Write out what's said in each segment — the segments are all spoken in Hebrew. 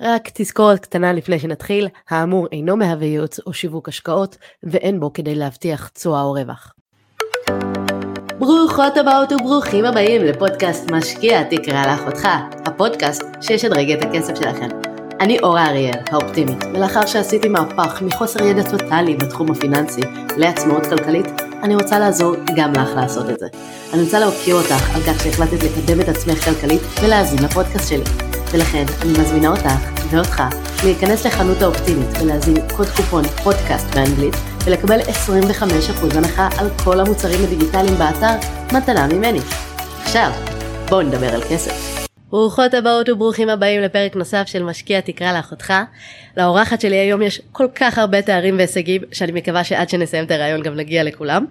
רק תזכורת קטנה לפני שנתחיל, האמור אינו מהווה ייעוץ או שיווק השקעות, ואין בו כדי להבטיח תשואה או רווח. ברוכות הבאות וברוכים הבאים לפודקאסט משקיע תקרא לאחותך, הפודקאסט שישדרג את הכסף שלכם. אני אורה אריאל, האופטימית, ולאחר שעשיתי מהפך מחוסר ידע טוטאלי בתחום הפיננסי לעצמאות כלכלית, אני רוצה לעזור גם לך לעשות את זה. אני רוצה להוקיר אותך על כך שהחלטת לקדם את עצמך כלכלית ולהאזין לפודקאסט שלי. ולכן אני מזמינה אותך ואותך להיכנס לחנות האופטימית ולהזין קוד קופון פודקאסט באנגלית ולקבל 25% הנחה על כל המוצרים הדיגיטליים באתר מתנה ממני. עכשיו, בואו נדבר על כסף. ברוכות הבאות וברוכים הבאים לפרק נוסף של משקיע תקרא לאחותך. לאורחת שלי היום יש כל כך הרבה תארים והישגים שאני מקווה שעד שנסיים את הרעיון גם נגיע לכולם.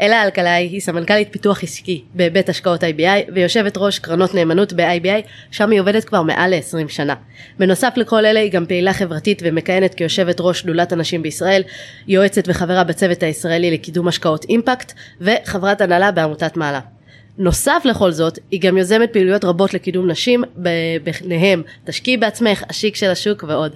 אלה אלקלעי היא סמנכ"לית פיתוח עסקי בבית השקעות IBI ויושבת ראש קרנות נאמנות ב-IBI שם היא עובדת כבר מעל ל-20 שנה. בנוסף לכל אלה היא גם פעילה חברתית ומכהנת כיושבת ראש שדולת הנשים בישראל, יועצת וחברה בצוות הישראלי לקידום השקעות אימפקט וחברת הנהלה בעמותת מעלה. נוסף לכל זאת, היא גם יוזמת פעילויות רבות לקידום נשים, ביניהם תשקיעי בעצמך, השיק של השוק ועוד.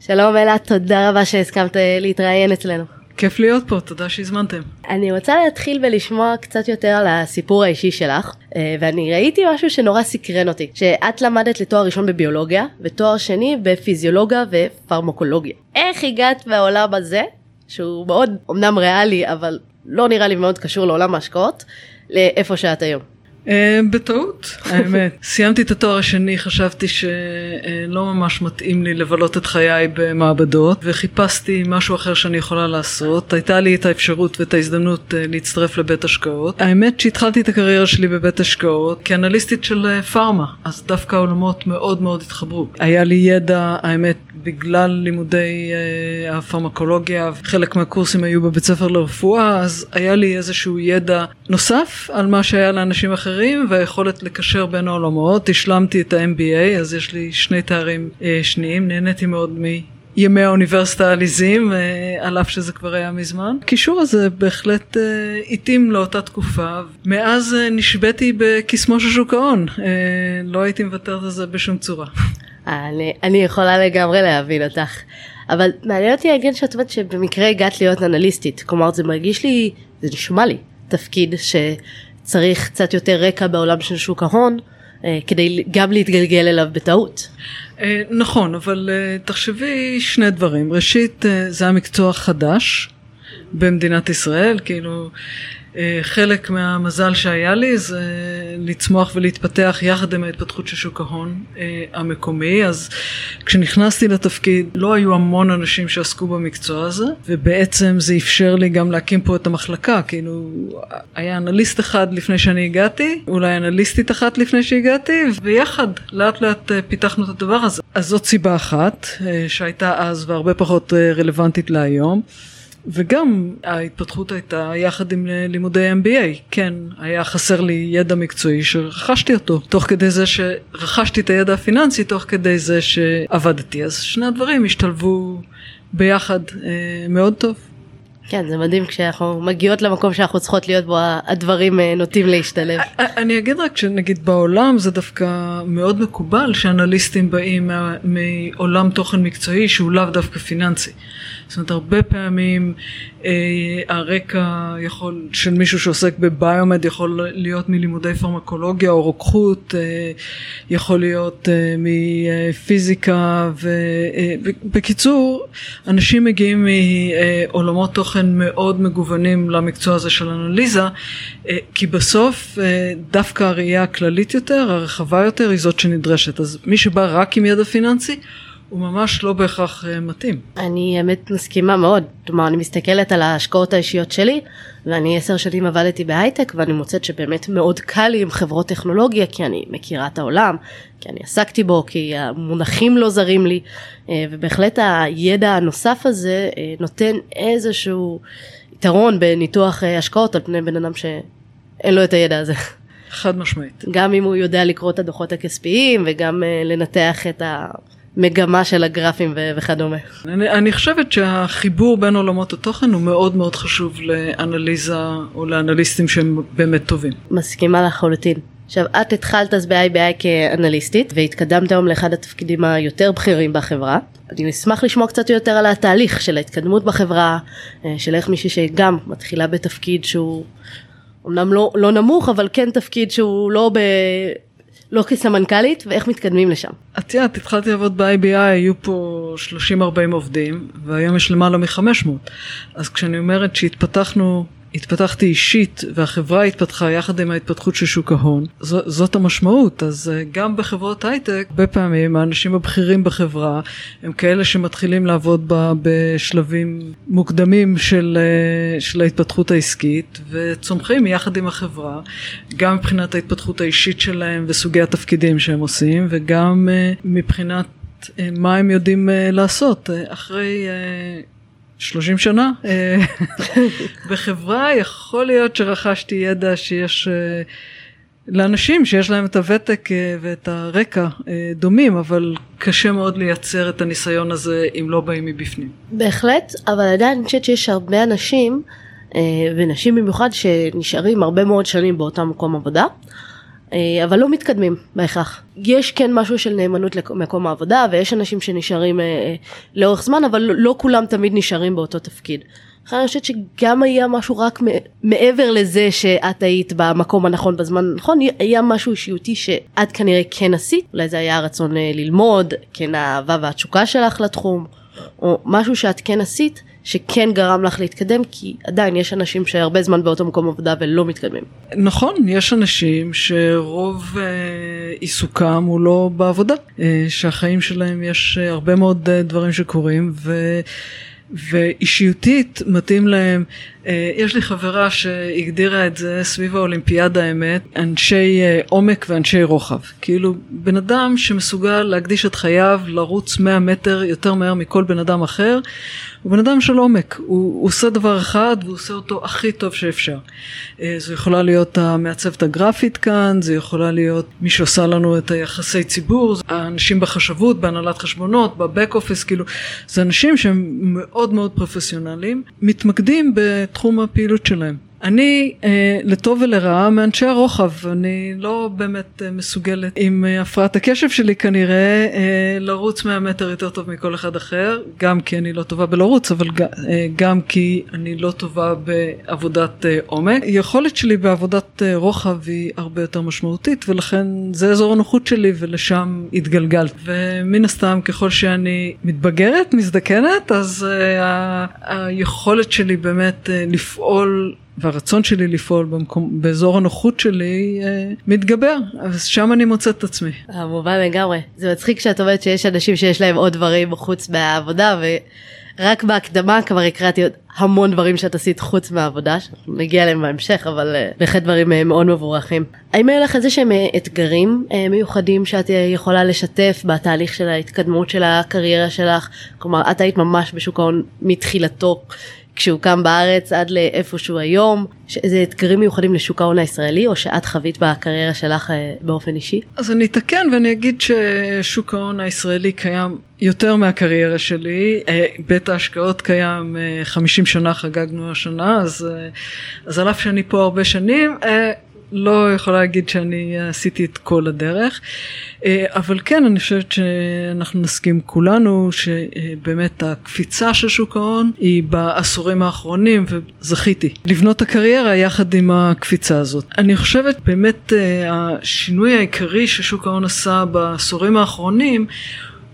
שלום אלה, תודה רבה שהסכמת להתראיין אצלנו. כיף להיות פה, תודה שהזמנתם. אני רוצה להתחיל ולשמוע קצת יותר על הסיפור האישי שלך, אה, ואני ראיתי משהו שנורא סקרן אותי, שאת למדת לתואר ראשון בביולוגיה, ותואר שני בפיזיולוגיה ופרמקולוגיה. איך הגעת מהעולם הזה, שהוא מאוד אמנם ריאלי, אבל לא נראה לי מאוד קשור לעולם ההשקעות, לאיפה שאת היום? אה, בטעות, האמת. סיימתי את התואר השני, חשבתי שלא ממש מתאים לי לבלות את חיי במעבדות, וחיפשתי משהו אחר שאני יכולה לעשות. הייתה לי את האפשרות ואת ההזדמנות אה, להצטרף לבית השקעות. האמת שהתחלתי את הקריירה שלי בבית השקעות כאנליסטית של אה, פארמה, אז דווקא העולמות מאוד מאוד התחברו. היה לי ידע, האמת, בגלל לימודי uh, הפרמקולוגיה, חלק מהקורסים היו בבית ספר לרפואה, אז היה לי איזשהו ידע נוסף על מה שהיה לאנשים אחרים, והיכולת לקשר בין העולמות. השלמתי את ה-MBA, אז יש לי שני תארים uh, שניים, נהניתי מאוד מ... ימי האוניברסיטה העליזים, אה, על אף שזה כבר היה מזמן. הקישור הזה בהחלט אה, התאים לאותה תקופה. מאז אה, נשביתי בקסמו של שוק ההון, לא הייתי מוותרת על זה בשום צורה. אני, אני יכולה לגמרי להבין אותך. אבל מעניין אותי להגיד שאת אומרת שבמקרה הגעת להיות אנליסטית. כלומר זה מרגיש לי, זה נשמע לי תפקיד שצריך קצת יותר רקע בעולם של שוק ההון. כדי גם להתגלגל אליו בטעות. אה, נכון, אבל אה, תחשבי שני דברים. ראשית, זה היה מקצוע חדש במדינת ישראל, כאילו אה, חלק מהמזל שהיה לי זה לצמוח ולהתפתח יחד עם ההתפתחות של שוק ההון אה, המקומי. אז כשנכנסתי לתפקיד לא היו המון אנשים שעסקו במקצוע הזה ובעצם זה אפשר לי גם להקים פה את המחלקה. כאילו היה אנליסט אחד לפני שאני הגעתי אולי אנליסטית אחת לפני שהגעתי ויחד לאט לאט אה, פיתחנו את הדבר הזה. אז זאת סיבה אחת שהייתה אז והרבה פחות רלוונטית להיום וגם ההתפתחות הייתה יחד עם לימודי MBA, כן, היה חסר לי ידע מקצועי שרכשתי אותו, תוך כדי זה שרכשתי את הידע הפיננסי, תוך כדי זה שעבדתי, אז שני הדברים השתלבו ביחד אה, מאוד טוב. כן זה מדהים כשאנחנו מגיעות למקום שאנחנו צריכות להיות בו הדברים אה, נוטים להשתלב. אני אגיד רק שנגיד בעולם זה דווקא מאוד מקובל שאנליסטים באים מעולם תוכן מקצועי שהוא לאו דווקא פיננסי. זאת אומרת הרבה פעמים אה, הרקע יכול של מישהו שעוסק בביומד יכול להיות מלימודי פרמקולוגיה או רוקחות אה, יכול להיות אה, מפיזיקה ובקיצור אה, אנשים מגיעים מעולמות תוכן מאוד מגוונים למקצוע הזה של אנליזה אה, כי בסוף אה, דווקא הראייה הכללית יותר הרחבה יותר היא זאת שנדרשת. אז מי שבא רק עם ידע פיננסי הוא ממש לא בהכרח uh, מתאים. אני האמת מסכימה מאוד, כלומר אני מסתכלת על ההשקעות האישיות שלי ואני עשר שנים עבדתי בהייטק ואני מוצאת שבאמת מאוד קל לי עם חברות טכנולוגיה כי אני מכירה את העולם, כי אני עסקתי בו, כי המונחים לא זרים לי uh, ובהחלט הידע הנוסף הזה uh, נותן איזשהו יתרון בניתוח השקעות על פני בן אדם שאין לו את הידע הזה. חד משמעית. גם אם הוא יודע לקרוא את הדוחות הכספיים וגם לנתח את ה... מגמה של הגרפים ו- וכדומה. אני, אני חושבת שהחיבור בין עולמות התוכן הוא מאוד מאוד חשוב לאנליזה או לאנליסטים שהם באמת טובים. מסכימה לחלוטין. עכשיו את התחלת אז ב-IBI כאנליסטית והתקדמת היום לאחד התפקידים היותר בכירים בחברה. אני אשמח לשמוע קצת יותר על התהליך של ההתקדמות בחברה, אה, של איך מישהי שגם מתחילה בתפקיד שהוא אמנם לא, לא נמוך אבל כן תפקיד שהוא לא ב... לא כסמנכ"לית ואיך מתקדמים לשם. את יודעת, התחלתי לעבוד ב-IBI, היו פה 30-40 עובדים והיום יש למעלה מ-500. אז כשאני אומרת שהתפתחנו התפתחתי אישית והחברה התפתחה יחד עם ההתפתחות של שוק ההון, ז, זאת המשמעות. אז אה, גם בחברות הייטק, הרבה פעמים האנשים הבכירים בחברה הם כאלה שמתחילים לעבוד בה בשלבים מוקדמים של, אה, של ההתפתחות העסקית וצומחים יחד עם החברה, גם מבחינת ההתפתחות האישית שלהם וסוגי התפקידים שהם עושים וגם אה, מבחינת מה הם יודעים לעשות אחרי 30 שנה אה, בחברה, יכול להיות שרכשתי ידע שיש אה, לאנשים שיש להם את הוותק אה, ואת הרקע דומים, אבל קשה מאוד לייצר את הניסיון הזה אם לא באים מבפנים. בהחלט, אבל עדיין אני חושבת שיש הרבה אנשים, ונשים במיוחד, שנשארים הרבה מאוד שנים באותם מקום עבודה. אה, אבל לא מתקדמים בהכרח. יש כן משהו של נאמנות למקום העבודה ויש אנשים שנשארים אה, אה, לאורך זמן אבל לא כולם תמיד נשארים באותו תפקיד. אני חושבת שגם היה משהו רק מעבר לזה שאת היית במקום הנכון בזמן הנכון, היה משהו אישיותי שאת כנראה כן עשית, אולי זה היה הרצון ללמוד, כן האהבה והתשוקה שלך לתחום, או משהו שאת כן עשית שכן גרם לך להתקדם כי עדיין יש אנשים שהרבה זמן באותו מקום עבודה ולא מתקדמים. נכון יש אנשים שרוב אה, עיסוקם הוא לא בעבודה אה, שהחיים שלהם יש אה, הרבה מאוד אה, דברים שקורים ו... ואישיותית מתאים להם, אה, יש לי חברה שהגדירה את זה סביב האולימפיאדה האמת, אנשי אה, עומק ואנשי רוחב. כאילו בן אדם שמסוגל להקדיש את חייו לרוץ 100 מטר יותר מהר מכל בן אדם אחר, הוא בן אדם של עומק, הוא, הוא עושה דבר אחד והוא עושה אותו הכי טוב שאפשר. אה, זו יכולה להיות המעצבת הגרפית כאן, זה יכולה להיות מי שעושה לנו את היחסי ציבור, האנשים בחשבות, בהנהלת חשבונות, בבק אופיס, כאילו, זה אנשים שהם מאוד מאוד פרופסיונליים, מתמקדים בתחום הפעילות שלהם. אני אה, לטוב ולרעה מאנשי הרוחב, אני לא באמת אה, מסוגלת עם אה, הפרעת הקשב שלי כנראה אה, לרוץ 100 מטר יותר טוב מכל אחד אחר, גם כי אני לא טובה בלרוץ, אבל גם כי אני לא טובה בעבודת עומק. היכולת שלי בעבודת רוחב היא הרבה יותר משמעותית ולכן זה אזור הנוחות שלי ולשם התגלגלת. ומן הסתם ככל שאני מתבגרת, מזדקנת, אז אה, היכולת שלי באמת לפעול והרצון שלי לפעול במקום, באזור הנוחות שלי אה, מתגבר, אז שם אני מוצאת את עצמי. מובן לגמרי. זה מצחיק שאת אומרת שיש אנשים שיש להם עוד דברים חוץ מהעבודה, ורק בהקדמה כבר הקראתי עוד המון דברים שאת עשית חוץ מהעבודה, נגיע אליהם בהמשך, אבל אה, בהחלט דברים אה, מאוד מבורכים. האם היו לך איזה שהם אה, אתגרים אה, מיוחדים שאת אה, יכולה לשתף בתהליך של ההתקדמות של הקריירה שלך? כלומר, את היית ממש בשוק ההון מתחילתו. כשהוא קם בארץ עד לאיפה שהוא היום, איזה אתגרים מיוחדים לשוק ההון הישראלי או שאת חווית בקריירה שלך אה, באופן אישי? אז אני אתקן ואני אגיד ששוק ההון הישראלי קיים יותר מהקריירה שלי, אה, בית ההשקעות קיים 50 אה, שנה חגגנו השנה, אז, אז על אף שאני פה הרבה שנים, לא יכולה להגיד שאני עשיתי את כל הדרך, אה, אבל כן אני חושבת שאנחנו נסכים כולנו שבאמת הקפיצה של שוק ההון היא בעשורים האחרונים וזכיתי לבנות את הקריירה יחד עם הקפיצה הזאת. אני חושבת באמת אה, השינוי העיקרי ששוק ההון עשה בעשורים האחרונים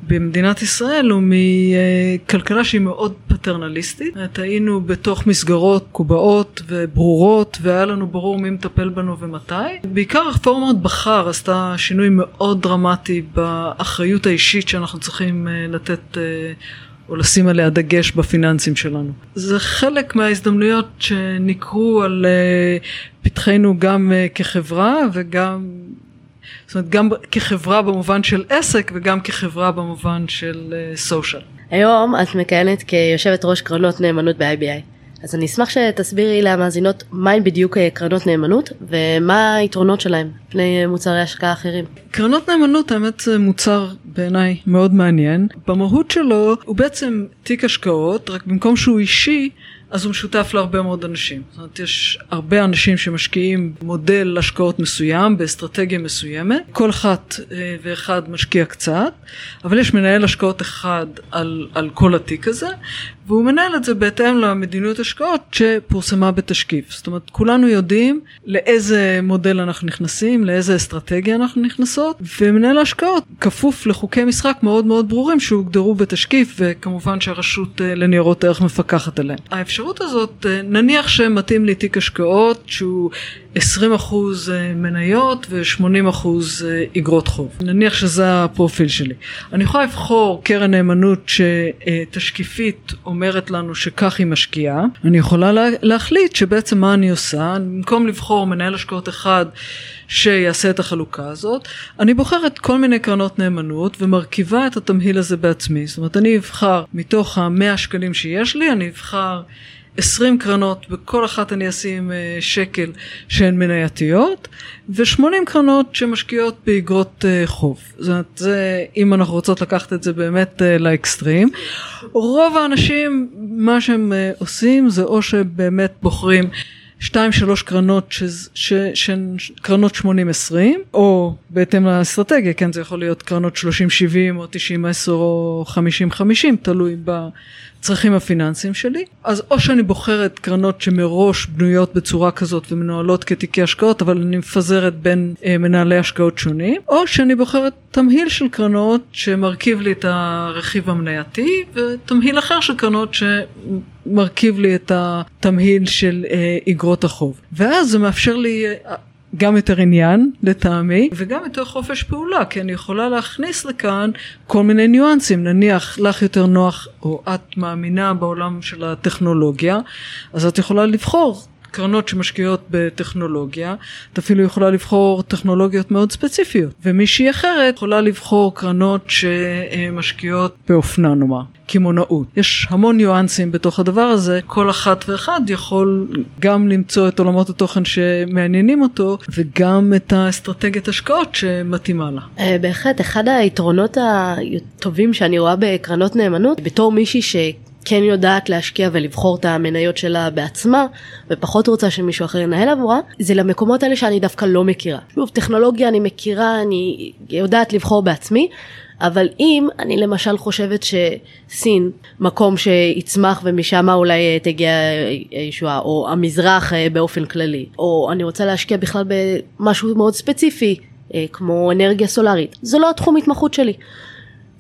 במדינת ישראל הוא מכלכלה שהיא מאוד פטרנליסטית. היינו בתוך מסגרות קובעות וברורות והיה לנו ברור מי מטפל בנו ומתי. בעיקר רפורמת בכר עשתה שינוי מאוד דרמטי באחריות האישית שאנחנו צריכים אה, לתת אה, או לשים עליה דגש בפיננסים שלנו. זה חלק מההזדמנויות שנקרו על אה, פתחנו גם כחברה וגם זאת אומרת גם כחברה במובן של עסק וגם כחברה במובן של סושיאל. Uh, היום את מכהנת כיושבת ראש קרנות נאמנות ב-IBI. אז אני אשמח שתסבירי למאזינות מהן בדיוק אה, קרנות נאמנות ומה היתרונות שלהם פני מוצרי השקעה אחרים. קרנות נאמנות האמת זה מוצר בעיניי מאוד מעניין. במהות שלו הוא בעצם תיק השקעות רק במקום שהוא אישי אז הוא משותף להרבה מאוד אנשים. זאת אומרת, יש הרבה אנשים שמשקיעים מודל השקעות מסוים באסטרטגיה מסוימת, כל אחת אה, ואחד משקיע קצת, אבל יש מנהל השקעות אחד על, על כל התיק הזה, והוא מנהל את זה בהתאם למדיניות השקעות שפורסמה בתשקיף. זאת אומרת, כולנו יודעים לאיזה מודל אנחנו נכנסים, לאיזה אסטרטגיה אנחנו נכנסות, ומנהל ההשקעות כפוף לחוקי משחק מאוד מאוד ברורים שהוגדרו בתשקיף, וכמובן שהרשות אה, לניירות ערך מפקחת עליהם. האפשרות הזאת, אה, נניח שמתאים לי תיק השקעות שהוא 20% אה, מניות ו-80% אגרות חוב. נניח שזה הפרופיל שלי. אני יכולה לבחור קרן נאמנות שתשקיפית אומרת לנו שכך היא משקיעה. אני יכולה להחליט שבעצם מה אני עושה, במקום לבחור מנהל השקעות אחד שיעשה את החלוקה הזאת, אני בוחרת כל מיני קרנות נאמנות ומרכיבה את התמהיל הזה בעצמי. זאת אומרת, אני אבחר מתוך המאה שקלים שיש לי, אני אבחר 20 קרנות, בכל אחת אני אשים אה, שקל שהן מנייתיות, ו-80 קרנות שמשקיעות באגרות אה, חוב. זאת אומרת, זה, אם אנחנו רוצות לקחת את זה באמת אה, לאקסטרים. רוב האנשים, מה שהם עושים זה או שבאמת בוחרים שתיים שלוש קרנות שהן קרנות 80-20 או בהתאם לאסטרטגיה כן זה יכול להיות קרנות 30-70 או 90-10 או 50-50 תלוי בצרכים הפיננסיים שלי. אז או שאני בוחרת קרנות שמראש בנויות בצורה כזאת ומנוהלות כתיקי השקעות אבל אני מפזרת בין אה, מנהלי השקעות שונים או שאני בוחרת תמהיל של קרנות שמרכיב לי את הרכיב המנייתי ותמהיל אחר של קרנות ש... מרכיב לי את התמהיל של אה, אגרות החוב. ואז זה מאפשר לי אה, גם יותר עניין לטעמי וגם יותר חופש פעולה כי אני יכולה להכניס לכאן כל מיני ניואנסים נניח לך יותר נוח או את מאמינה בעולם של הטכנולוגיה אז את יכולה לבחור קרנות שמשקיעות בטכנולוגיה, את אפילו יכולה לבחור טכנולוגיות מאוד ספציפיות, ומישהי אחרת יכולה לבחור קרנות שמשקיעות באופנה נאמר, קמעונאות. יש המון ניואנסים בתוך הדבר הזה, כל אחת ואחד יכול גם למצוא את עולמות התוכן שמעניינים אותו, וגם את האסטרטגיית השקעות שמתאימה לה. אה, בהחלט, אחד היתרונות הטובים שאני רואה בקרנות נאמנות, בתור מישהי ש... כן יודעת להשקיע ולבחור את המניות שלה בעצמה ופחות רוצה שמישהו אחר ינהל עבורה זה למקומות האלה שאני דווקא לא מכירה. שוב טכנולוגיה אני מכירה אני יודעת לבחור בעצמי אבל אם אני למשל חושבת שסין מקום שיצמח ומשם אולי אה, תגיע ישועה או המזרח אה, באופן כללי או אני רוצה להשקיע בכלל במשהו מאוד ספציפי אה, כמו אנרגיה סולארית זה לא התחום התמחות שלי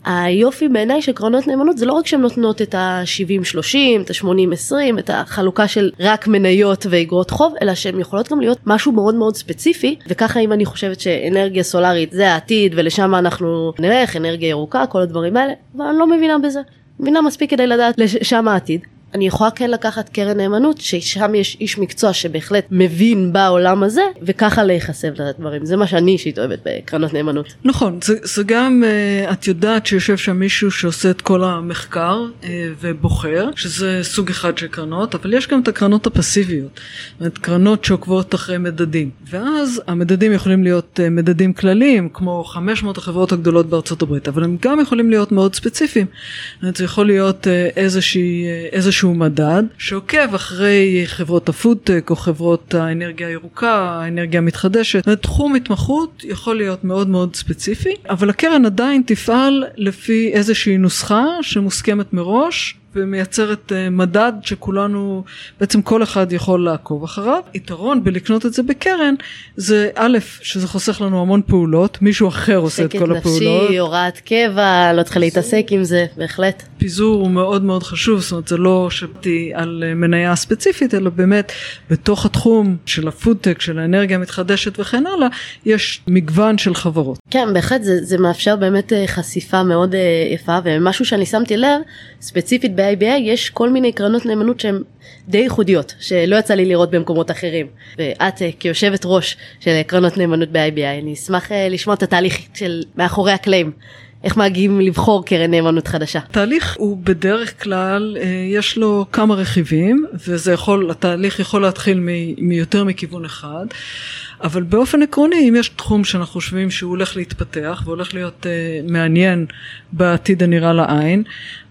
היופי בעיניי של קרנות נאמנות זה לא רק שהן נותנות את ה-70-30, את ה-80-20, את החלוקה של רק מניות ואגרות חוב, אלא שהן יכולות גם להיות משהו מאוד מאוד ספציפי, וככה אם אני חושבת שאנרגיה סולארית זה העתיד ולשם אנחנו נלך, אנרגיה ירוקה, כל הדברים האלה, אבל אני לא מבינה בזה. מבינה מספיק כדי לדעת לשם העתיד. אני יכולה כן לקחת קרן נאמנות ששם יש איש מקצוע שבהחלט מבין בעולם הזה וככה להיחשף לדברים זה מה שאני אישית אוהבת בקרנות נאמנות. נכון זה, זה גם uh, את יודעת שיושב שם מישהו שעושה את כל המחקר uh, ובוחר שזה סוג אחד של קרנות אבל יש גם את הקרנות הפסיביות. זאת אומרת קרנות שעוקבות אחרי מדדים ואז המדדים יכולים להיות uh, מדדים כלליים כמו 500 החברות הגדולות בארצות הברית אבל הם גם יכולים להיות מאוד ספציפיים. זאת אומרת, זה יכול להיות איזושהי, איזושהי איזשהו מדד שעוקב אחרי חברות הפודטק או חברות האנרגיה הירוקה, האנרגיה המתחדשת. תחום התמחות יכול להיות מאוד מאוד ספציפי, אבל הקרן עדיין תפעל לפי איזושהי נוסחה שמוסכמת מראש ומייצרת אה, מדד שכולנו, בעצם כל אחד יכול לעקוב אחריו. יתרון בלקנות את זה בקרן זה א', שזה חוסך לנו המון פעולות, מישהו אחר עושה את כל הפעולות. שקט נפשי, הוראת קבע, לא צריכה להתעסק עם זה, בהחלט. פיזור הוא מאוד מאוד חשוב, זאת אומרת זה לא שבתי על אה, מניה ספציפית, אלא באמת בתוך התחום של הפודטק, של האנרגיה המתחדשת וכן הלאה, יש מגוון של חברות. כן, בהחלט זה, זה מאפשר באמת אה, חשיפה מאוד יפה, ומשהו שאני שמתי לב, ספציפית ב-IBA יש כל מיני קרנות נאמנות שהן די ייחודיות, שלא יצא לי לראות במקומות אחרים. ואת אה, כיושבת ראש של קרנות נאמנות ב-IBI, אני אשמח אה, לשמוע את התהליך של מאחורי הקלעים. איך מגיעים לבחור קרן נאמנות חדשה? התהליך הוא בדרך כלל, אה, יש לו כמה רכיבים, וזה יכול, התהליך יכול להתחיל מיותר מכיוון אחד. אבל באופן עקרוני אם יש תחום שאנחנו חושבים שהוא הולך להתפתח והולך להיות uh, מעניין בעתיד הנראה לעין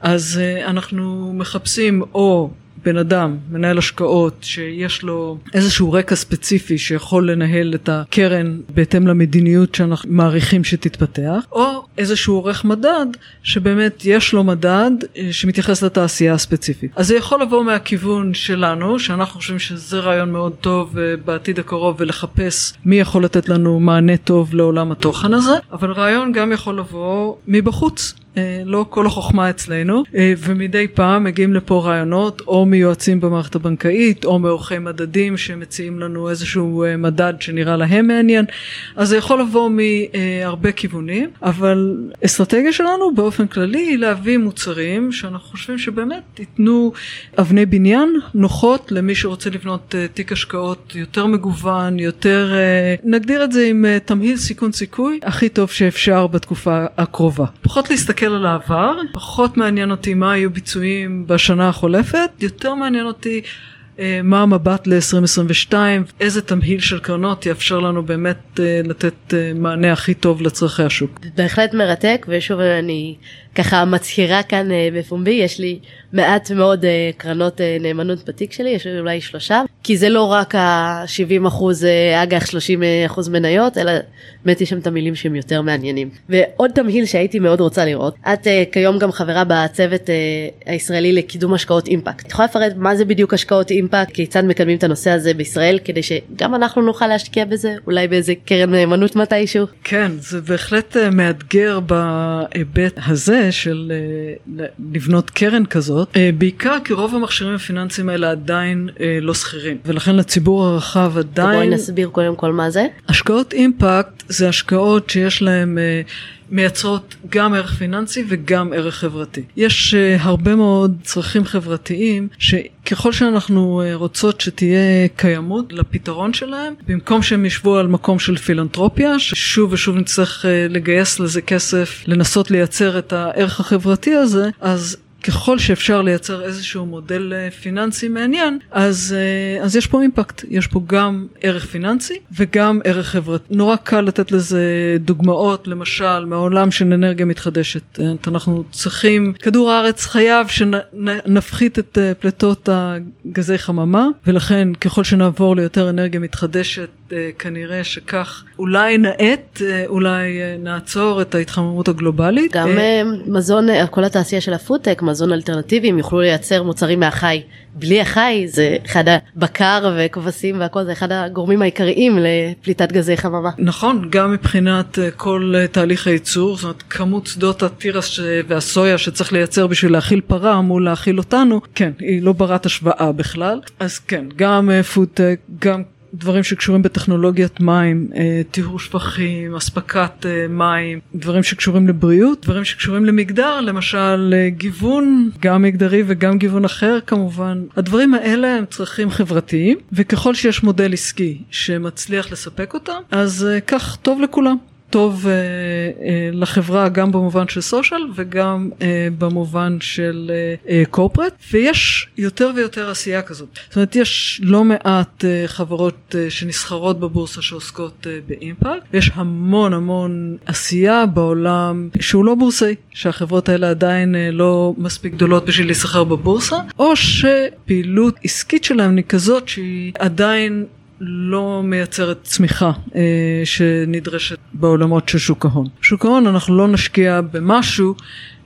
אז uh, אנחנו מחפשים או בן אדם, מנהל השקעות, שיש לו איזשהו רקע ספציפי שיכול לנהל את הקרן בהתאם למדיניות שאנחנו מעריכים שתתפתח, או איזשהו עורך מדד שבאמת יש לו מדד אה, שמתייחס לתעשייה הספציפית. אז זה יכול לבוא מהכיוון שלנו, שאנחנו חושבים שזה רעיון מאוד טוב אה, בעתיד הקרוב ולחפש מי יכול לתת לנו מענה טוב לעולם התוכן הזה, אבל רעיון גם יכול לבוא מבחוץ. אה, לא כל החוכמה אצלנו, אה, ומדי פעם מגיעים לפה רעיונות או מיועצים במערכת הבנקאית או מעורכי מדדים שמציעים לנו איזשהו אה, מדד שנראה להם מעניין, אז זה יכול לבוא מהרבה כיוונים, אבל אסטרטגיה שלנו באופן כללי היא להביא מוצרים שאנחנו חושבים שבאמת ייתנו אבני בניין נוחות למי שרוצה לבנות תיק השקעות יותר מגוון, יותר, נגדיר את זה עם תמהיל סיכון סיכוי הכי טוב שאפשר בתקופה הקרובה. פחות להסתכל להסתכל על העבר, פחות מעניין אותי מה היו ביצועים בשנה החולפת, יותר מעניין אותי אה, מה המבט ל-2022, איזה תמהיל של קרנות יאפשר לנו באמת אה, לתת אה, מענה הכי טוב לצרכי השוק. בהחלט מרתק ושוב אני ככה מצהירה כאן בפומבי יש לי מעט מאוד קרנות נאמנות בתיק שלי יש לי אולי שלושה כי זה לא רק ה-70 אחוז אג"ח 30 אחוז מניות אלא באמת יש שם תמהילים שהם יותר מעניינים. ועוד תמהיל שהייתי מאוד רוצה לראות את כיום גם חברה בצוות הישראלי לקידום השקעות אימפקט. את יכולה לפרט מה זה בדיוק השקעות אימפקט? כיצד מקדמים את הנושא הזה בישראל כדי שגם אנחנו נוכל להשקיע בזה, אולי באיזה קרן נאמנות מתישהו. כן, זה בהחלט אה, מאתגר בהיבט הזה של אה, לבנות קרן כזאת, אה, בעיקר כי רוב המכשירים הפיננסיים האלה עדיין לא שכירים, ולכן לציבור הרחב עדיין... בואי נסביר קודם כל מה זה. השקעות אימפקט זה השקעות שיש להן מייצרות גם ערך פיננסי וגם ערך חברתי. יש uh, הרבה מאוד צרכים חברתיים שככל שאנחנו uh, רוצות שתהיה קיימות לפתרון שלהם, במקום שהם ישבו על מקום של פילנטרופיה, ששוב ושוב נצטרך uh, לגייס לזה כסף, לנסות לייצר את הערך החברתי הזה, אז ככל שאפשר לייצר איזשהו מודל אה, פיננסי מעניין, אז, אה, אז יש פה אימפקט, יש פה גם ערך פיננסי וגם ערך חברתי. נורא קל לתת לזה דוגמאות, למשל מהעולם של אנרגיה מתחדשת. אה, אנחנו צריכים, כדור הארץ חייב שנפחית את פליטות הגזי חממה, ולכן ככל שנעבור ליותר אנרגיה מתחדשת, כנראה שכך אולי נאט, אולי נעצור את ההתחממות הגלובלית. גם מזון, כל התעשייה של הפודטק, מזון אלטרנטיבי הם יוכלו לייצר מוצרים מהחי. בלי החי זה אחד הבקר וכבשים והכל זה אחד הגורמים העיקריים לפליטת גזי חממה. נכון, גם מבחינת אה, כל אה, תהליך הייצור, זאת אומרת כמות שדות התירס והסויה שצריך לייצר בשביל להאכיל פרה מול להאכיל אותנו, כן, היא לא ברת השוואה בכלל. אז כן, גם פודטק, אה, גם דברים שקשורים בטכנולוגיית מים, אה, טיהור שפכים, אספקת אה, מים, דברים שקשורים לבריאות, דברים שקשורים למגדר, למשל אה, גיוון, גם מגדרי וגם גיוון אחר כמובן. הדברים האלה הם צרכים חברתיים, וככל שיש מודל עסקי שמצליח לספק אותם, אז כך טוב לכולם. טוב אה, אה, לחברה גם במובן של סושיאל וגם אה, במובן של קורפרט ויש יותר ויותר עשייה כזאת. זאת אומרת יש לא מעט חברות שנסחרות בבורסה שעוסקות באימפקט ויש המון המון עשייה בעולם שהוא לא בורסאי שהחברות האלה עדיין לא מספיק גדולות בשביל להיסחר בבורסה או שפעילות עסקית שלהם היא כזאת שהיא עדיין לא מייצרת צמיחה אה, שנדרשת בעולמות של שוק ההון. שוק ההון אנחנו לא נשקיע במשהו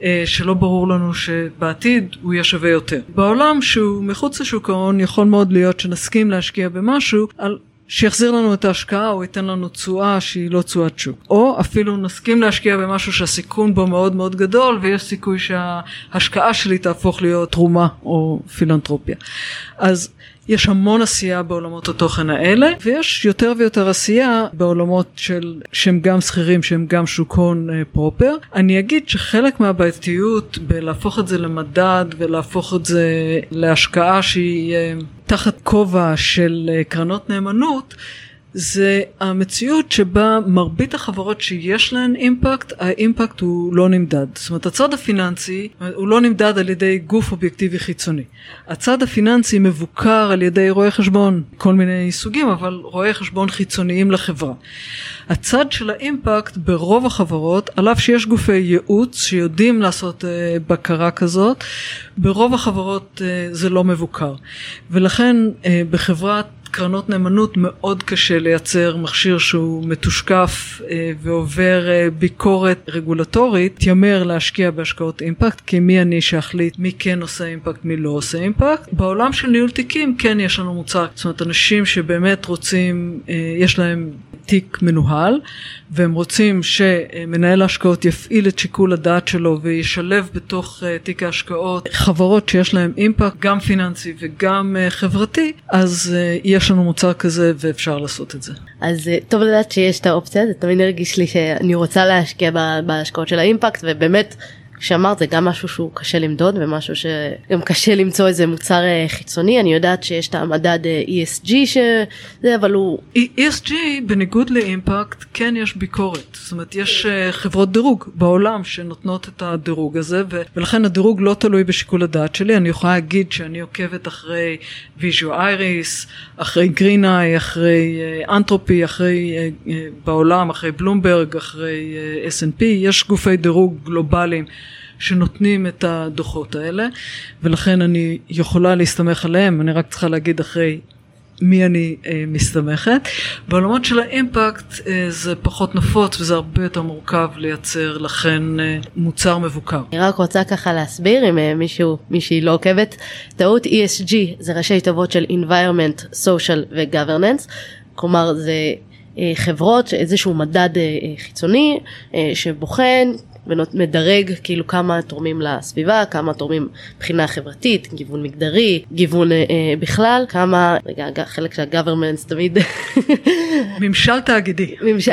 אה, שלא ברור לנו שבעתיד הוא יהיה שווה יותר. בעולם שהוא מחוץ לשוק ההון יכול מאוד להיות שנסכים להשקיע במשהו על שיחזיר לנו את ההשקעה או ייתן לנו תשואה שהיא לא תשואת שוק. או אפילו נסכים להשקיע במשהו שהסיכון בו מאוד מאוד גדול ויש סיכוי שההשקעה שלי תהפוך להיות תרומה או פילנטרופיה. אז יש המון עשייה בעולמות התוכן האלה, ויש יותר ויותר עשייה בעולמות של, שהם גם שכירים, שהם גם שוק הון אה, פרופר. אני אגיד שחלק מהבעייתיות בלהפוך את זה למדד ולהפוך את זה להשקעה שהיא אה, תחת כובע של אה, קרנות נאמנות, זה המציאות שבה מרבית החברות שיש להן אימפקט, האימפקט הוא לא נמדד. זאת אומרת הצד הפיננסי הוא לא נמדד על ידי גוף אובייקטיבי חיצוני. הצד הפיננסי מבוקר על ידי רואי חשבון, כל מיני סוגים, אבל רואי חשבון חיצוניים לחברה. הצד של האימפקט ברוב החברות, על אף שיש גופי ייעוץ שיודעים לעשות uh, בקרה כזאת, ברוב החברות uh, זה לא מבוקר. ולכן uh, בחברת קרנות נאמנות מאוד קשה לייצר מכשיר שהוא מתושקף אה, ועובר אה, ביקורת רגולטורית, תיאמר להשקיע בהשקעות אימפקט, כי מי אני שאחליט מי כן עושה אימפקט, מי לא עושה אימפקט. בעולם של ניהול תיקים כן יש לנו מוצר, זאת אומרת אנשים שבאמת רוצים, אה, יש להם תיק מנוהל והם רוצים שמנהל ההשקעות יפעיל את שיקול הדעת שלו וישלב בתוך תיק ההשקעות חברות שיש להם אימפקט גם פיננסי וגם חברתי, אז יש יש לנו מוצר כזה ואפשר לעשות את זה. אז אה, טוב לדעת שיש את האופציה, זה תמיד הרגיש לי שאני רוצה להשקיע בהשקעות של האימפקט ובאמת שאמרת זה גם משהו שהוא קשה למדוד ומשהו שגם קשה למצוא איזה מוצר אה, חיצוני. אני יודעת שיש את המדד אה, ESG שזה אבל הוא ESG בניגוד לאימפקט כן יש ביקורת. זאת אומרת יש אה, חברות דירוג בעולם שנותנות את הדירוג הזה ולכן הדירוג לא תלוי בשיקול הדעת שלי. אני יכולה להגיד שאני עוקבת אחרי ויז'ו אייריס אחרי גרין איי אחרי אנתרופי אחרי בעולם אחרי בלומברג אחרי S&P יש גופי דירוג גלובליים שנותנים את הדוחות האלה ולכן אני יכולה להסתמך עליהם אני רק צריכה להגיד אחרי מי אני אה, מסתמכת. בעולמות של האימפקט אה, זה פחות נפוץ וזה הרבה יותר מורכב לייצר לכן אה, מוצר מבוקר. אני רק רוצה ככה להסביר אם אה, מישהו, מישהי לא עוקבת, טעות ESG זה ראשי תיבות של environment, social ו-governance, כלומר זה אה, חברות, איזשהו מדד אה, אה, חיצוני שבוחן ומדרג כאילו כמה תורמים לסביבה, כמה תורמים מבחינה חברתית, גיוון מגדרי, גיוון אה, אה בכלל, כמה, רגע, חלק של ה-governments תמיד. ממשל תאגידי. ממשל,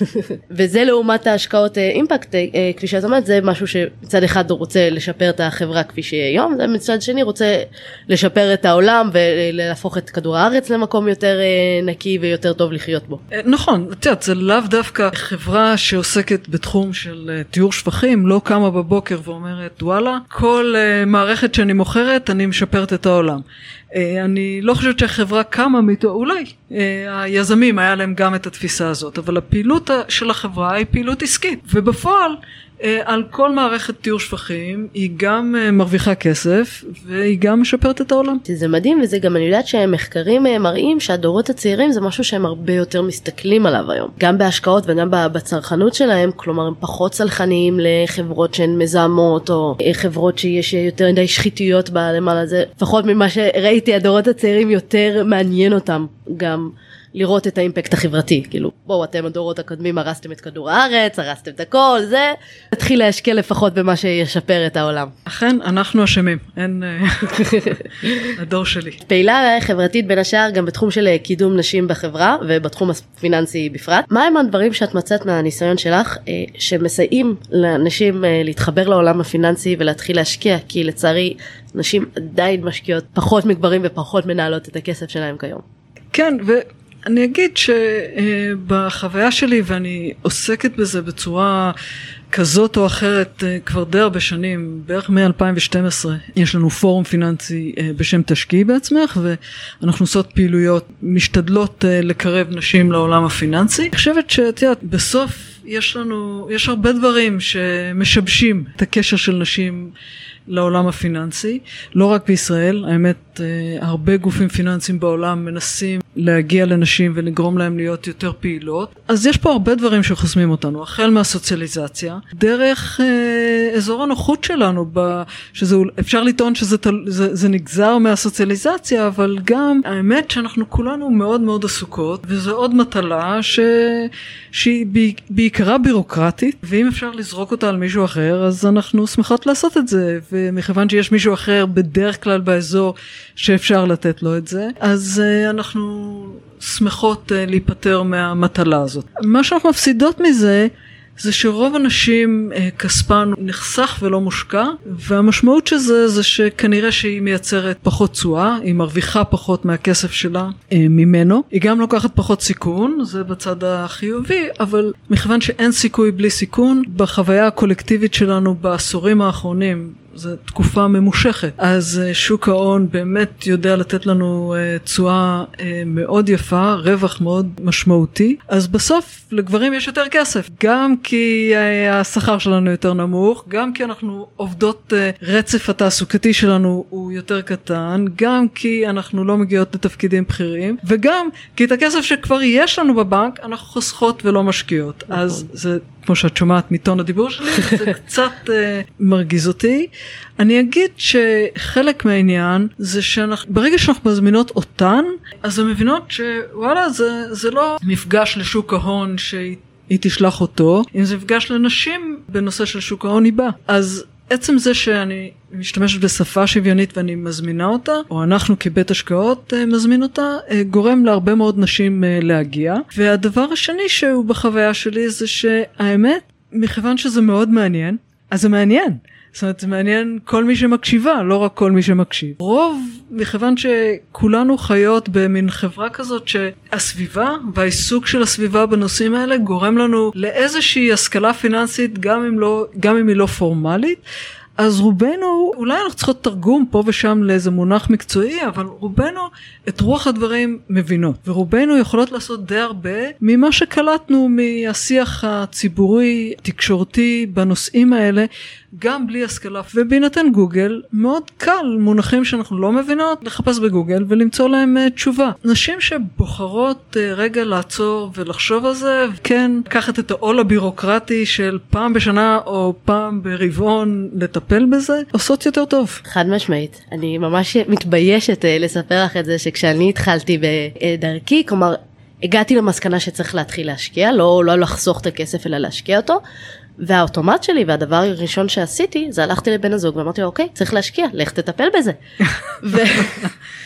וזה לעומת ההשקעות אימפקט, אה, אה, כפי שאת אומרת, זה משהו שמצד אחד רוצה לשפר את החברה כפי שהיא היום, ומצד שני רוצה לשפר את העולם ולהפוך את כדור הארץ למקום יותר אה, נקי ויותר טוב לחיות בו. אה, נכון, את יודעת, זה לאו דווקא חברה שעוסקת בתחום של אה, טיהור שפכים לא קמה בבוקר ואומרת וואלה כל uh, מערכת שאני מוכרת אני משפרת את העולם. Uh, אני לא חושבת שהחברה קמה מתו, אולי uh, היזמים היה להם גם את התפיסה הזאת אבל הפעילות של החברה היא פעילות עסקית ובפועל על כל מערכת טיהור שפכים היא גם אה, מרוויחה כסף והיא גם משפרת את העולם. זה מדהים וזה גם אני יודעת שמחקרים אה, מראים שהדורות הצעירים זה משהו שהם הרבה יותר מסתכלים עליו היום גם בהשקעות וגם בצרכנות שלהם כלומר הם פחות סלחניים לחברות שהן מזהמות או חברות שיש יותר מדי שחיתויות למעלה זה לפחות ממה שראיתי הדורות הצעירים יותר מעניין אותם גם. לראות את האימפקט החברתי כאילו בואו אתם הדורות הקודמים הרסתם את כדור הארץ הרסתם את הכל זה תתחיל להשקיע לפחות במה שישפר את העולם. אכן אנחנו אשמים אין אה, הדור שלי. פעילה חברתית בין השאר גם בתחום של אה, קידום נשים בחברה ובתחום הפיננסי בפרט מה הם הדברים שאת מצאת מהניסיון שלך אה, שמסייעים לאנשים להתחבר לעולם הפיננסי ולהתחיל להשקיע כי לצערי נשים עדיין משקיעות פחות מגברים ופחות מנהלות את הכסף שלהם כיום. כן אני אגיד שבחוויה שלי ואני עוסקת בזה בצורה כזאת או אחרת אה, כבר די הרבה שנים, בערך מ-2012 יש לנו פורום פיננסי אה, בשם תשקיעי בעצמך ואנחנו עושות פעילויות, משתדלות אה, לקרב נשים לעולם הפיננסי. אני חושבת שאת יודעת, בסוף יש לנו, יש הרבה דברים שמשבשים את הקשר של נשים לעולם הפיננסי, לא רק בישראל, האמת הרבה גופים פיננסיים בעולם מנסים להגיע לנשים ולגרום להם להיות יותר פעילות. אז יש פה הרבה דברים שחוסמים אותנו, החל מהסוציאליזציה, דרך אה, אזור הנוחות שלנו, ב, שזה, אפשר לטעון שזה זה, זה נגזר מהסוציאליזציה, אבל גם האמת שאנחנו כולנו מאוד מאוד עסוקות, וזו עוד מטלה ש, שהיא בעיקרה בירוקרטית, ואם אפשר לזרוק אותה על מישהו אחר, אז אנחנו שמחות לעשות את זה, ומכיוון שיש מישהו אחר בדרך כלל באזור שאפשר לתת לו את זה, אז אה, אנחנו שמחות אה, להיפטר מהמטלה הזאת. מה שאנחנו מפסידות מזה זה שרוב הנשים אה, כספן נחסך ולא מושקע, והמשמעות של זה זה שכנראה שהיא מייצרת פחות תשואה, היא מרוויחה פחות מהכסף שלה אה, ממנו, היא גם לוקחת פחות סיכון, זה בצד החיובי, אבל מכיוון שאין סיכוי בלי סיכון, בחוויה הקולקטיבית שלנו בעשורים האחרונים זו תקופה ממושכת. אז אה, שוק ההון באמת יודע לתת לנו אה, תשואה אה, מאוד יפה, רווח מאוד משמעותי. אז בסוף לגברים יש יותר כסף, גם כי השכר שלנו יותר נמוך, גם כי אנחנו עובדות, רצף התעסוקתי שלנו הוא יותר קטן, גם כי אנחנו לא מגיעות לתפקידים בכירים, וגם כי את הכסף שכבר יש לנו בבנק אנחנו חוסכות ולא משקיעות. אז נכון. זה כמו שאת שומעת מטון הדיבור שלי, זה קצת uh, מרגיז אותי. אני אגיד שחלק מהעניין זה שברגע שאנחנו מזמינות אותן, אז הן מבינות שוואלה זה, זה לא מפגש לשוק ההון שהיא... היא תשלח אותו, אם זה מפגש לנשים בנושא של שוק ההון היא באה. אז עצם זה שאני משתמשת בשפה שוויונית ואני מזמינה אותה, או אנחנו כבית השקעות אה, מזמין אותה, אה, גורם להרבה מאוד נשים אה, להגיע. והדבר השני שהוא בחוויה שלי זה שהאמת, מכיוון שזה מאוד מעניין, אז זה מעניין. זאת אומרת, זה מעניין כל מי שמקשיבה, לא רק כל מי שמקשיב. רוב, מכיוון שכולנו חיות במין חברה כזאת שהסביבה והעיסוק של הסביבה בנושאים האלה גורם לנו לאיזושהי השכלה פיננסית, גם אם, לא, גם אם היא לא פורמלית. אז רובנו, אולי אנחנו צריכות תרגום פה ושם לאיזה מונח מקצועי, אבל רובנו את רוח הדברים מבינות. ורובנו יכולות לעשות די הרבה ממה שקלטנו מהשיח הציבורי, תקשורתי, בנושאים האלה, גם בלי השכלה. ובהינתן גוגל, מאוד קל מונחים שאנחנו לא מבינות, לחפש בגוגל ולמצוא להם uh, תשובה. נשים שבוחרות uh, רגע לעצור ולחשוב על זה, כן, לקחת את העול הבירוקרטי של פעם בשנה או פעם ברבעון לטפל בזה, עושות יותר טוב. חד משמעית. אני ממש מתביישת uh, לספר לך את זה שכשאני התחלתי בדרכי, כלומר, הגעתי למסקנה שצריך להתחיל להשקיע, לא, לא לחסוך את הכסף אלא להשקיע אותו, והאוטומט שלי והדבר הראשון שעשיתי זה הלכתי לבן הזוג ואמרתי לו אוקיי צריך להשקיע לך תטפל בזה.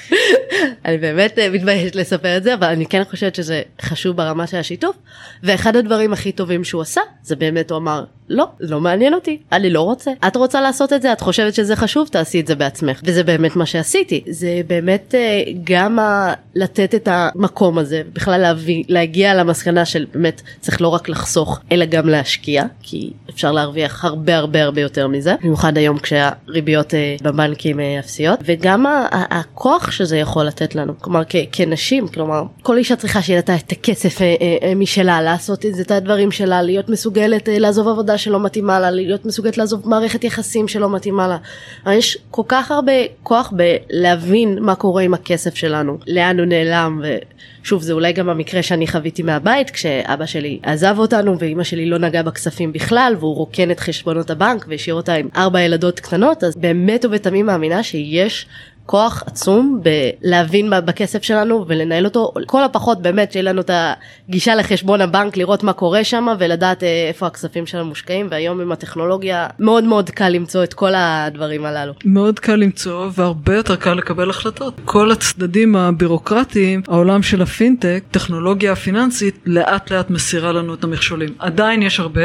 אני באמת אה, מתביישת לספר את זה אבל אני כן חושבת שזה חשוב ברמה של השיתוף ואחד הדברים הכי טובים שהוא עשה זה באמת הוא אמר לא לא מעניין אותי. אני לא רוצה. את רוצה לעשות את זה? את חושבת שזה חשוב? תעשי את זה בעצמך. וזה באמת מה שעשיתי. זה באמת אה, גם ה- לתת את המקום הזה בכלל להביא להגיע למסקנה של באמת צריך לא רק לחסוך אלא גם להשקיע כי אפשר להרוויח הרבה הרבה הרבה יותר מזה. במיוחד היום כשהריביות אה, בבנקים אפסיות. וגם הכוח שזה יכול לתת לנו. כלומר כנשים כלומר כל אישה צריכה שיהיה לה את הכסף אה, אה, אה, משלה לעשות את הדברים שלה להיות מסוגלת לעזוב עבודה שלא מתאימה לה להיות מסוגלת לעזוב מערכת יחסים שלא מתאימה לה. יש כל כך הרבה כוח בלהבין מה קורה עם הכסף שלנו לאן הוא נעלם. ושוב זה אולי גם המקרה שאני חוויתי מהבית כשאבא שלי עזב אותנו ואימא שלי לא נגעה בכספים בכלל והוא רוקן את חשבונות הבנק והשאיר אותה עם ארבע ילדות קטנות אז באמת ובתמים מאמינה שיש כוח עצום בלהבין בכסף שלנו ולנהל אותו כל הפחות באמת שיהיה לנו את הגישה לחשבון הבנק לראות מה קורה שם ולדעת אה, איפה הכספים שלנו מושקעים והיום עם הטכנולוגיה מאוד מאוד קל למצוא את כל הדברים הללו. מאוד קל למצוא והרבה יותר קל לקבל החלטות. כל הצדדים הבירוקרטיים העולם של הפינטק טכנולוגיה הפיננסית לאט לאט מסירה לנו את המכשולים עדיין יש הרבה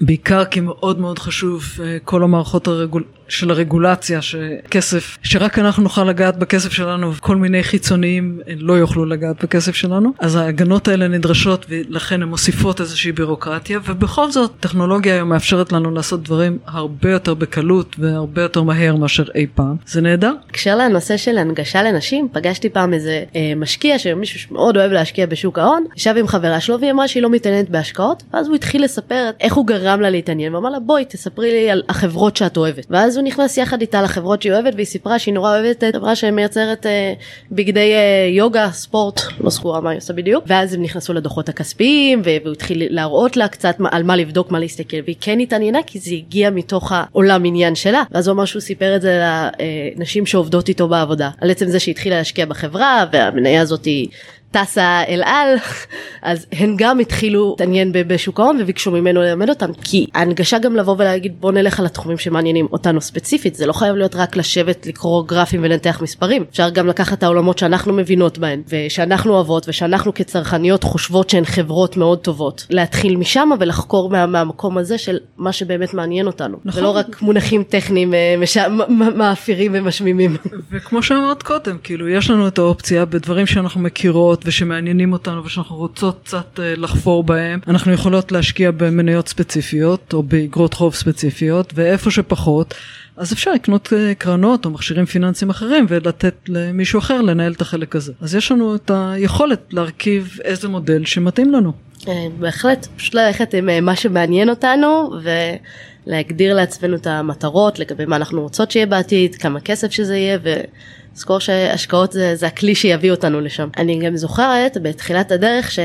בעיקר כי מאוד מאוד חשוב אה, כל המערכות הרגול... של הרגולציה שכסף שרק אנחנו נוכל לגעת בכסף שלנו וכל מיני חיצוניים לא יוכלו לגעת בכסף שלנו. אז ההגנות האלה נדרשות ולכן הן מוסיפות איזושהי בירוקרטיה. ובכל זאת טכנולוגיה היום מאפשרת לנו לעשות דברים הרבה יותר בקלות והרבה יותר מהר מאשר אי פעם. זה נהדר. בהקשר לנושא של הנגשה לנשים פגשתי פעם איזה אה, משקיע שמישהו שמאוד אוהב להשקיע בשוק ההון ישב עם חברה שלו והיא אמרה שהיא לא מתעניינת בהשקעות ואז הוא התחיל לספר איך הוא גרם לה להתעניין ואמר לה בואי תספרי לי על החברות שאת אוהבת. ואז הוא נכנס יחד איתה לחברות שהיא אוהבת והיא סיפרה שהיא נורא אוהבת את חברה שמייצרת אה, בגדי אה, יוגה ספורט לא זכורה מה היא עושה בדיוק. ואז הם נכנסו לדוחות הכספיים והוא התחיל להראות לה קצת על מה לבדוק מה להסתכל והיא כן התעניינה כי זה הגיע מתוך העולם עניין שלה. ואז הוא אמר שהוא סיפר את זה לנשים שעובדות איתו בעבודה על עצם זה שהיא התחילה להשקיע בחברה והמניה הזאת טסה אל על, אז הן גם התחילו להתעניין בשוק ההון וביקשו ממנו ללמד אותם, כי ההנגשה גם לבוא ולהגיד בוא נלך על התחומים שמעניינים אותנו ספציפית, זה לא חייב להיות רק לשבת לקרוא גרפים ולנתח מספרים, אפשר גם לקחת את העולמות שאנחנו מבינות בהן, ושאנחנו אוהבות, ושאנחנו כצרכניות חושבות שהן חברות מאוד טובות, להתחיל משם ולחקור מה, מהמקום הזה של מה שבאמת מעניין אותנו, נכון. ולא רק מונחים טכניים אה, מש... מאפירים ומשמימים. וכמו שאמרת קודם, כאילו יש לנו את האופציה בדברים שאנחנו מכירות ושמעניינים אותנו ושאנחנו רוצות קצת אה, לחפור בהם, אנחנו יכולות להשקיע במניות ספציפיות או באגרות חוב ספציפיות, ואיפה שפחות. אז אפשר לקנות אה, קרנות או מכשירים פיננסיים אחרים ולתת למישהו אחר לנהל את החלק הזה. אז יש לנו את היכולת להרכיב איזה מודל שמתאים לנו. בהחלט, פשוט ללכת עם מה שמעניין אותנו ו... להגדיר לעצמנו את המטרות לגבי מה אנחנו רוצות שיהיה בעתיד, כמה כסף שזה יהיה ולזכור שהשקעות זה, זה הכלי שיביא אותנו לשם. אני גם זוכרת בתחילת הדרך ש...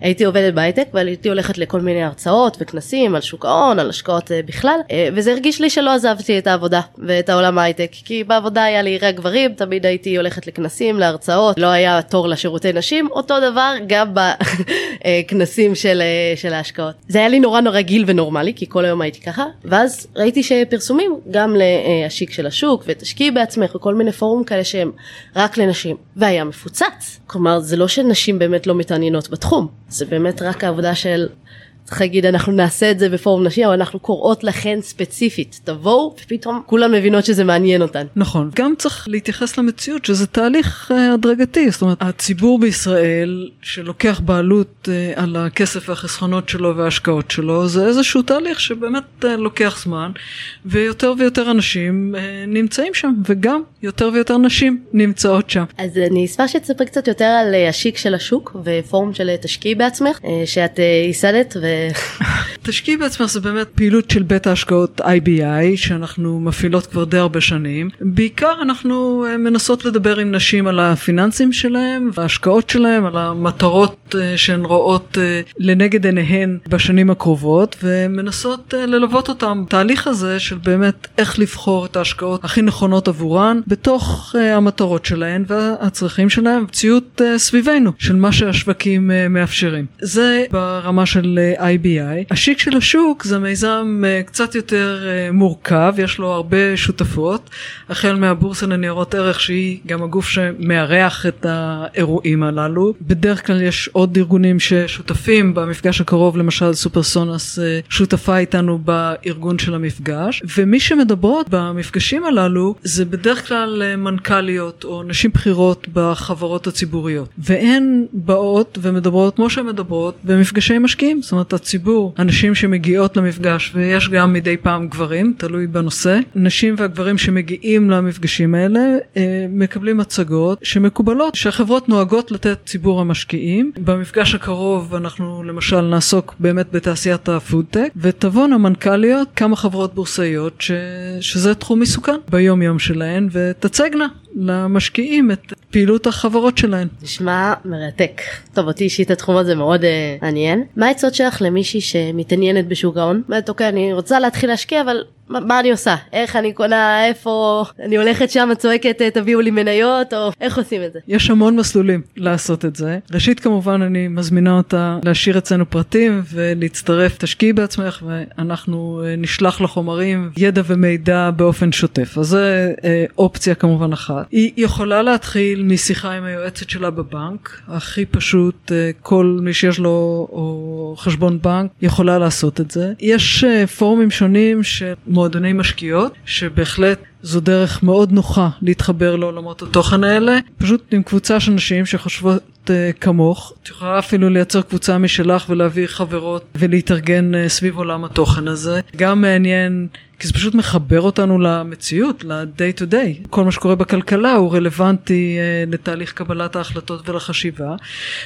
הייתי עובדת בהייטק והייתי הולכת לכל מיני הרצאות וכנסים על שוק ההון, על השקעות אה, בכלל, אה, וזה הרגיש לי שלא עזבתי את העבודה ואת העולם ההייטק, כי בעבודה היה לי רק גברים, תמיד הייתי הולכת לכנסים, להרצאות, לא היה תור לשירותי נשים, אותו דבר גם בכנסים של, אה, של ההשקעות. זה היה לי נורא נורא גיל ונורמלי, כי כל היום הייתי ככה, ואז ראיתי שפרסומים גם להשיק של השוק ותשקיעי בעצמך וכל מיני פורום כאלה שהם רק לנשים, והיה מפוצץ. כלומר, זה לא שנשים באמת לא מתעניינות בתחום. זה באמת רק העבודה של צריך להגיד אנחנו נעשה את זה בפורום נשי אבל אנחנו קוראות לכן ספציפית תבואו ופתאום כולם מבינות שזה מעניין אותן. נכון גם צריך להתייחס למציאות שזה תהליך uh, הדרגתי זאת אומרת הציבור בישראל שלוקח בעלות uh, על הכסף והחסכונות שלו וההשקעות שלו זה איזשהו תהליך שבאמת uh, לוקח זמן ויותר ויותר אנשים uh, נמצאים שם וגם יותר ויותר נשים נמצאות שם. אז אני אשמח שתספר קצת יותר על השיק של השוק ופורום של תשקיעי בעצמך uh, שאת uh, ייסדת. ו... תשקיעי בעצמך זה באמת פעילות של בית ההשקעות IBI שאנחנו מפעילות כבר די הרבה שנים. בעיקר אנחנו אה, מנסות לדבר עם נשים על הפיננסים שלהם וההשקעות שלהם, על המטרות אה, שהן רואות אה, לנגד עיניהן בשנים הקרובות ומנסות ללוות אותם. תהליך הזה של באמת איך לבחור את ההשקעות הכי נכונות עבורן בתוך המטרות שלהן והצרכים שלהן, מציאות סביבנו של מה שהשווקים מאפשרים. זה ברמה של IBI. השיק של השוק זה מיזם אה, קצת יותר אה, מורכב, יש לו הרבה שותפות, החל מהבורסה לניירות ערך שהיא גם הגוף שמארח את האירועים הללו. בדרך כלל יש עוד ארגונים ששותפים במפגש הקרוב, למשל סופרסונס אה, שותפה איתנו בארגון של המפגש, ומי שמדברות במפגשים הללו זה בדרך כלל מנכ"ליות או נשים בכירות בחברות הציבוריות, והן באות ומדברות כמו שהן מדברות במפגשי משקיעים, זאת אומרת הציבור, הנשים שמגיעות למפגש, ויש גם מדי פעם גברים, תלוי בנושא, נשים והגברים שמגיעים למפגשים האלה אה, מקבלים הצגות שמקובלות, שהחברות נוהגות לתת ציבור המשקיעים. במפגש הקרוב אנחנו למשל נעסוק באמת בתעשיית הפודטק, ותבואנה מנכ"ליות, כמה חברות בורסאיות ש... שזה תחום עיסוקן ביום יום שלהן, ותצגנה למשקיעים את פעילות החברות שלהן. נשמע מרתק. טוב, אותי אישית התחום הזה מאוד uh, מעניין. מה העצות שלך למישהי שמתעניינת בשוק ההון? אומרת, אוקיי, אני רוצה להתחיל להשקיע, אבל מה, אני עושה? איך אני קונה, איפה, אני הולכת שם, צועקת אה, תביאו לי מניות, או איך עושים את זה? יש המון מסלולים לעשות את זה. ראשית כמובן אני מזמינה אותה להשאיר אצלנו פרטים ולהצטרף, תשקיעי בעצמך ואנחנו אה, נשלח לחומרים ידע ומידע באופן שוטף. אז זה אה, אופציה כמובן אחת. היא יכולה להתחיל משיחה עם היועצת שלה בבנק, הכי פשוט, כל מי שיש לו חשבון בנק יכולה לעשות את זה. יש פורומים שונים של מועדוני משקיעות, שבהחלט זו דרך מאוד נוחה להתחבר לעולמות התוכן האלה, פשוט עם קבוצה של נשים שחושבות uh, כמוך, את יכולה אפילו לייצר קבוצה משלך ולהביא חברות ולהתארגן uh, סביב עולם התוכן הזה. גם מעניין כי זה פשוט מחבר אותנו למציאות, ל-day to day. כל מה שקורה בכלכלה הוא רלוונטי uh, לתהליך קבלת ההחלטות ולחשיבה.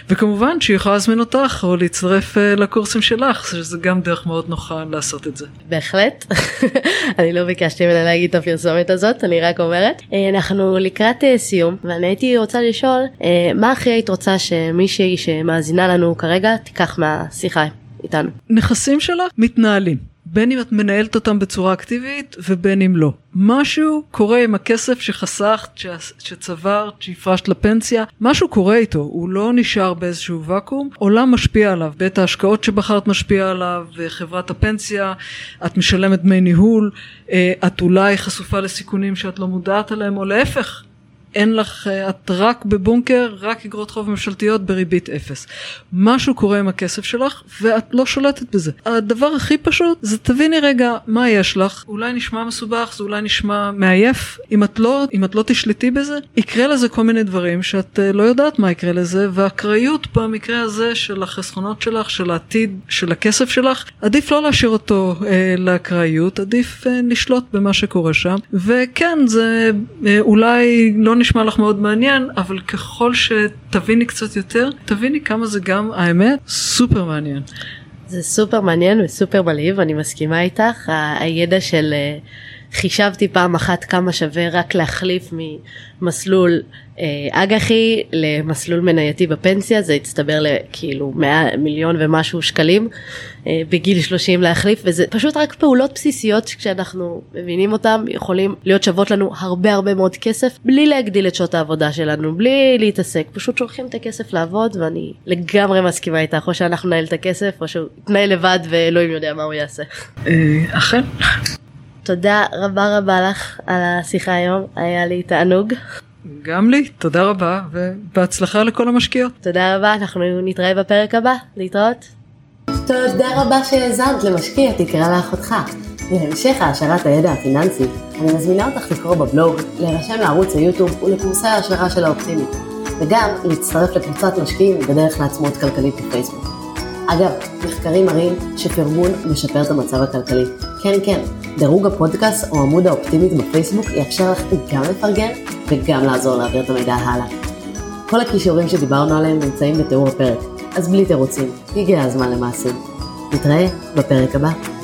וכמובן שהיא יכולה להזמין אותך או להצטרף uh, לקורסים שלך, שזה גם דרך מאוד נוחה לעשות את זה. בהחלט. אני לא ביקשתי ממנה להגיד את הפרסומת הזאת, אני רק אומרת. Uh, אנחנו לקראת uh, סיום, ואני הייתי רוצה לשאול, uh, מה הכי היית רוצה שמישהי שמאזינה לנו כרגע תיקח מהשיחה איתנו? נכסים שלה מתנהלים. בין אם את מנהלת אותם בצורה אקטיבית ובין אם לא. משהו קורה עם הכסף שחסכת, שצברת, שהפרשת לפנסיה, משהו קורה איתו, הוא לא נשאר באיזשהו ואקום, עולם משפיע עליו, בית ההשקעות שבחרת משפיע עליו, חברת הפנסיה, את משלמת דמי ניהול, אה, את אולי חשופה לסיכונים שאת לא מודעת עליהם, או להפך, אין לך, אה, את רק בבונקר, רק אגרות חוב ממשלתיות בריבית אפס. משהו קורה עם הכסף שלך ואת לא שולטת בזה. הדבר הכי פשוט זה תביני רגע מה יש לך, אולי נשמע מסובך, זה אולי נשמע מעייף, אם את לא, אם את לא תשלטי בזה, יקרה לזה כל מיני דברים שאת אה, לא יודעת מה יקרה לזה, והאקראיות במקרה הזה של החסכונות שלך, של העתיד, של הכסף שלך, עדיף לא להשאיר אותו אה, לאקראיות, עדיף אה, לשלוט במה שקורה שם, וכן זה אה, אולי לא נשמע לך מאוד מעניין, אבל ככל שתביני קצת יותר, תביני כמה זה גם, האמת, סופר מעניין. זה סופר מעניין וסופר מלהיב, אני מסכימה איתך. הידע של אה, חישבתי פעם אחת כמה שווה רק להחליף ממסלול אה, אג"חי למסלול מנייתי בפנסיה, זה הצטבר לכאילו 100 מיליון ומשהו שקלים אה, בגיל 30 להחליף, וזה פשוט רק פעולות בסיסיות שכשאנחנו מבינים אותן יכולים להיות שוות לנו הרבה הרבה מאוד כסף, בלי להגדיל את שעות העבודה שלנו, בלי להתעסק, פשוט שולחים את הכסף לעבוד, ואני לגמרי מסכימה איתך, או שאנחנו ננהל את הכסף, או שהוא יתנהל לבד ואלוהים יודע מה הוא יעשה. אה, אכן. תודה רבה רבה לך על השיחה היום, היה לי תענוג. גם לי, תודה רבה, ובהצלחה לכל המשקיעות. תודה רבה, אנחנו נתראה בפרק הבא, להתראות. תודה רבה שהאזנת למשקיע תקרא לאחותך. להמשך העשרת הידע הפיננסי, אני מזמינה אותך לקרוא בבלוג, להירשם לערוץ היוטיוב ולקורסי ההשערה של האופטימית, וגם להצטרף לקבוצת משקיעים בדרך לעצמאות כלכלית בפייסבוק. אגב, מחקרים מראים שפרגון משפר את המצב הכלכלי. כן, כן, דירוג הפודקאסט או עמוד האופטימית בפייסבוק יאפשר לך גם לפרגן וגם לעזור להעביר את המידע הלאה. כל הכישורים שדיברנו עליהם נמצאים בתיאור הפרק, אז בלי תירוצים, הגיע הזמן למעשים. נתראה בפרק הבא.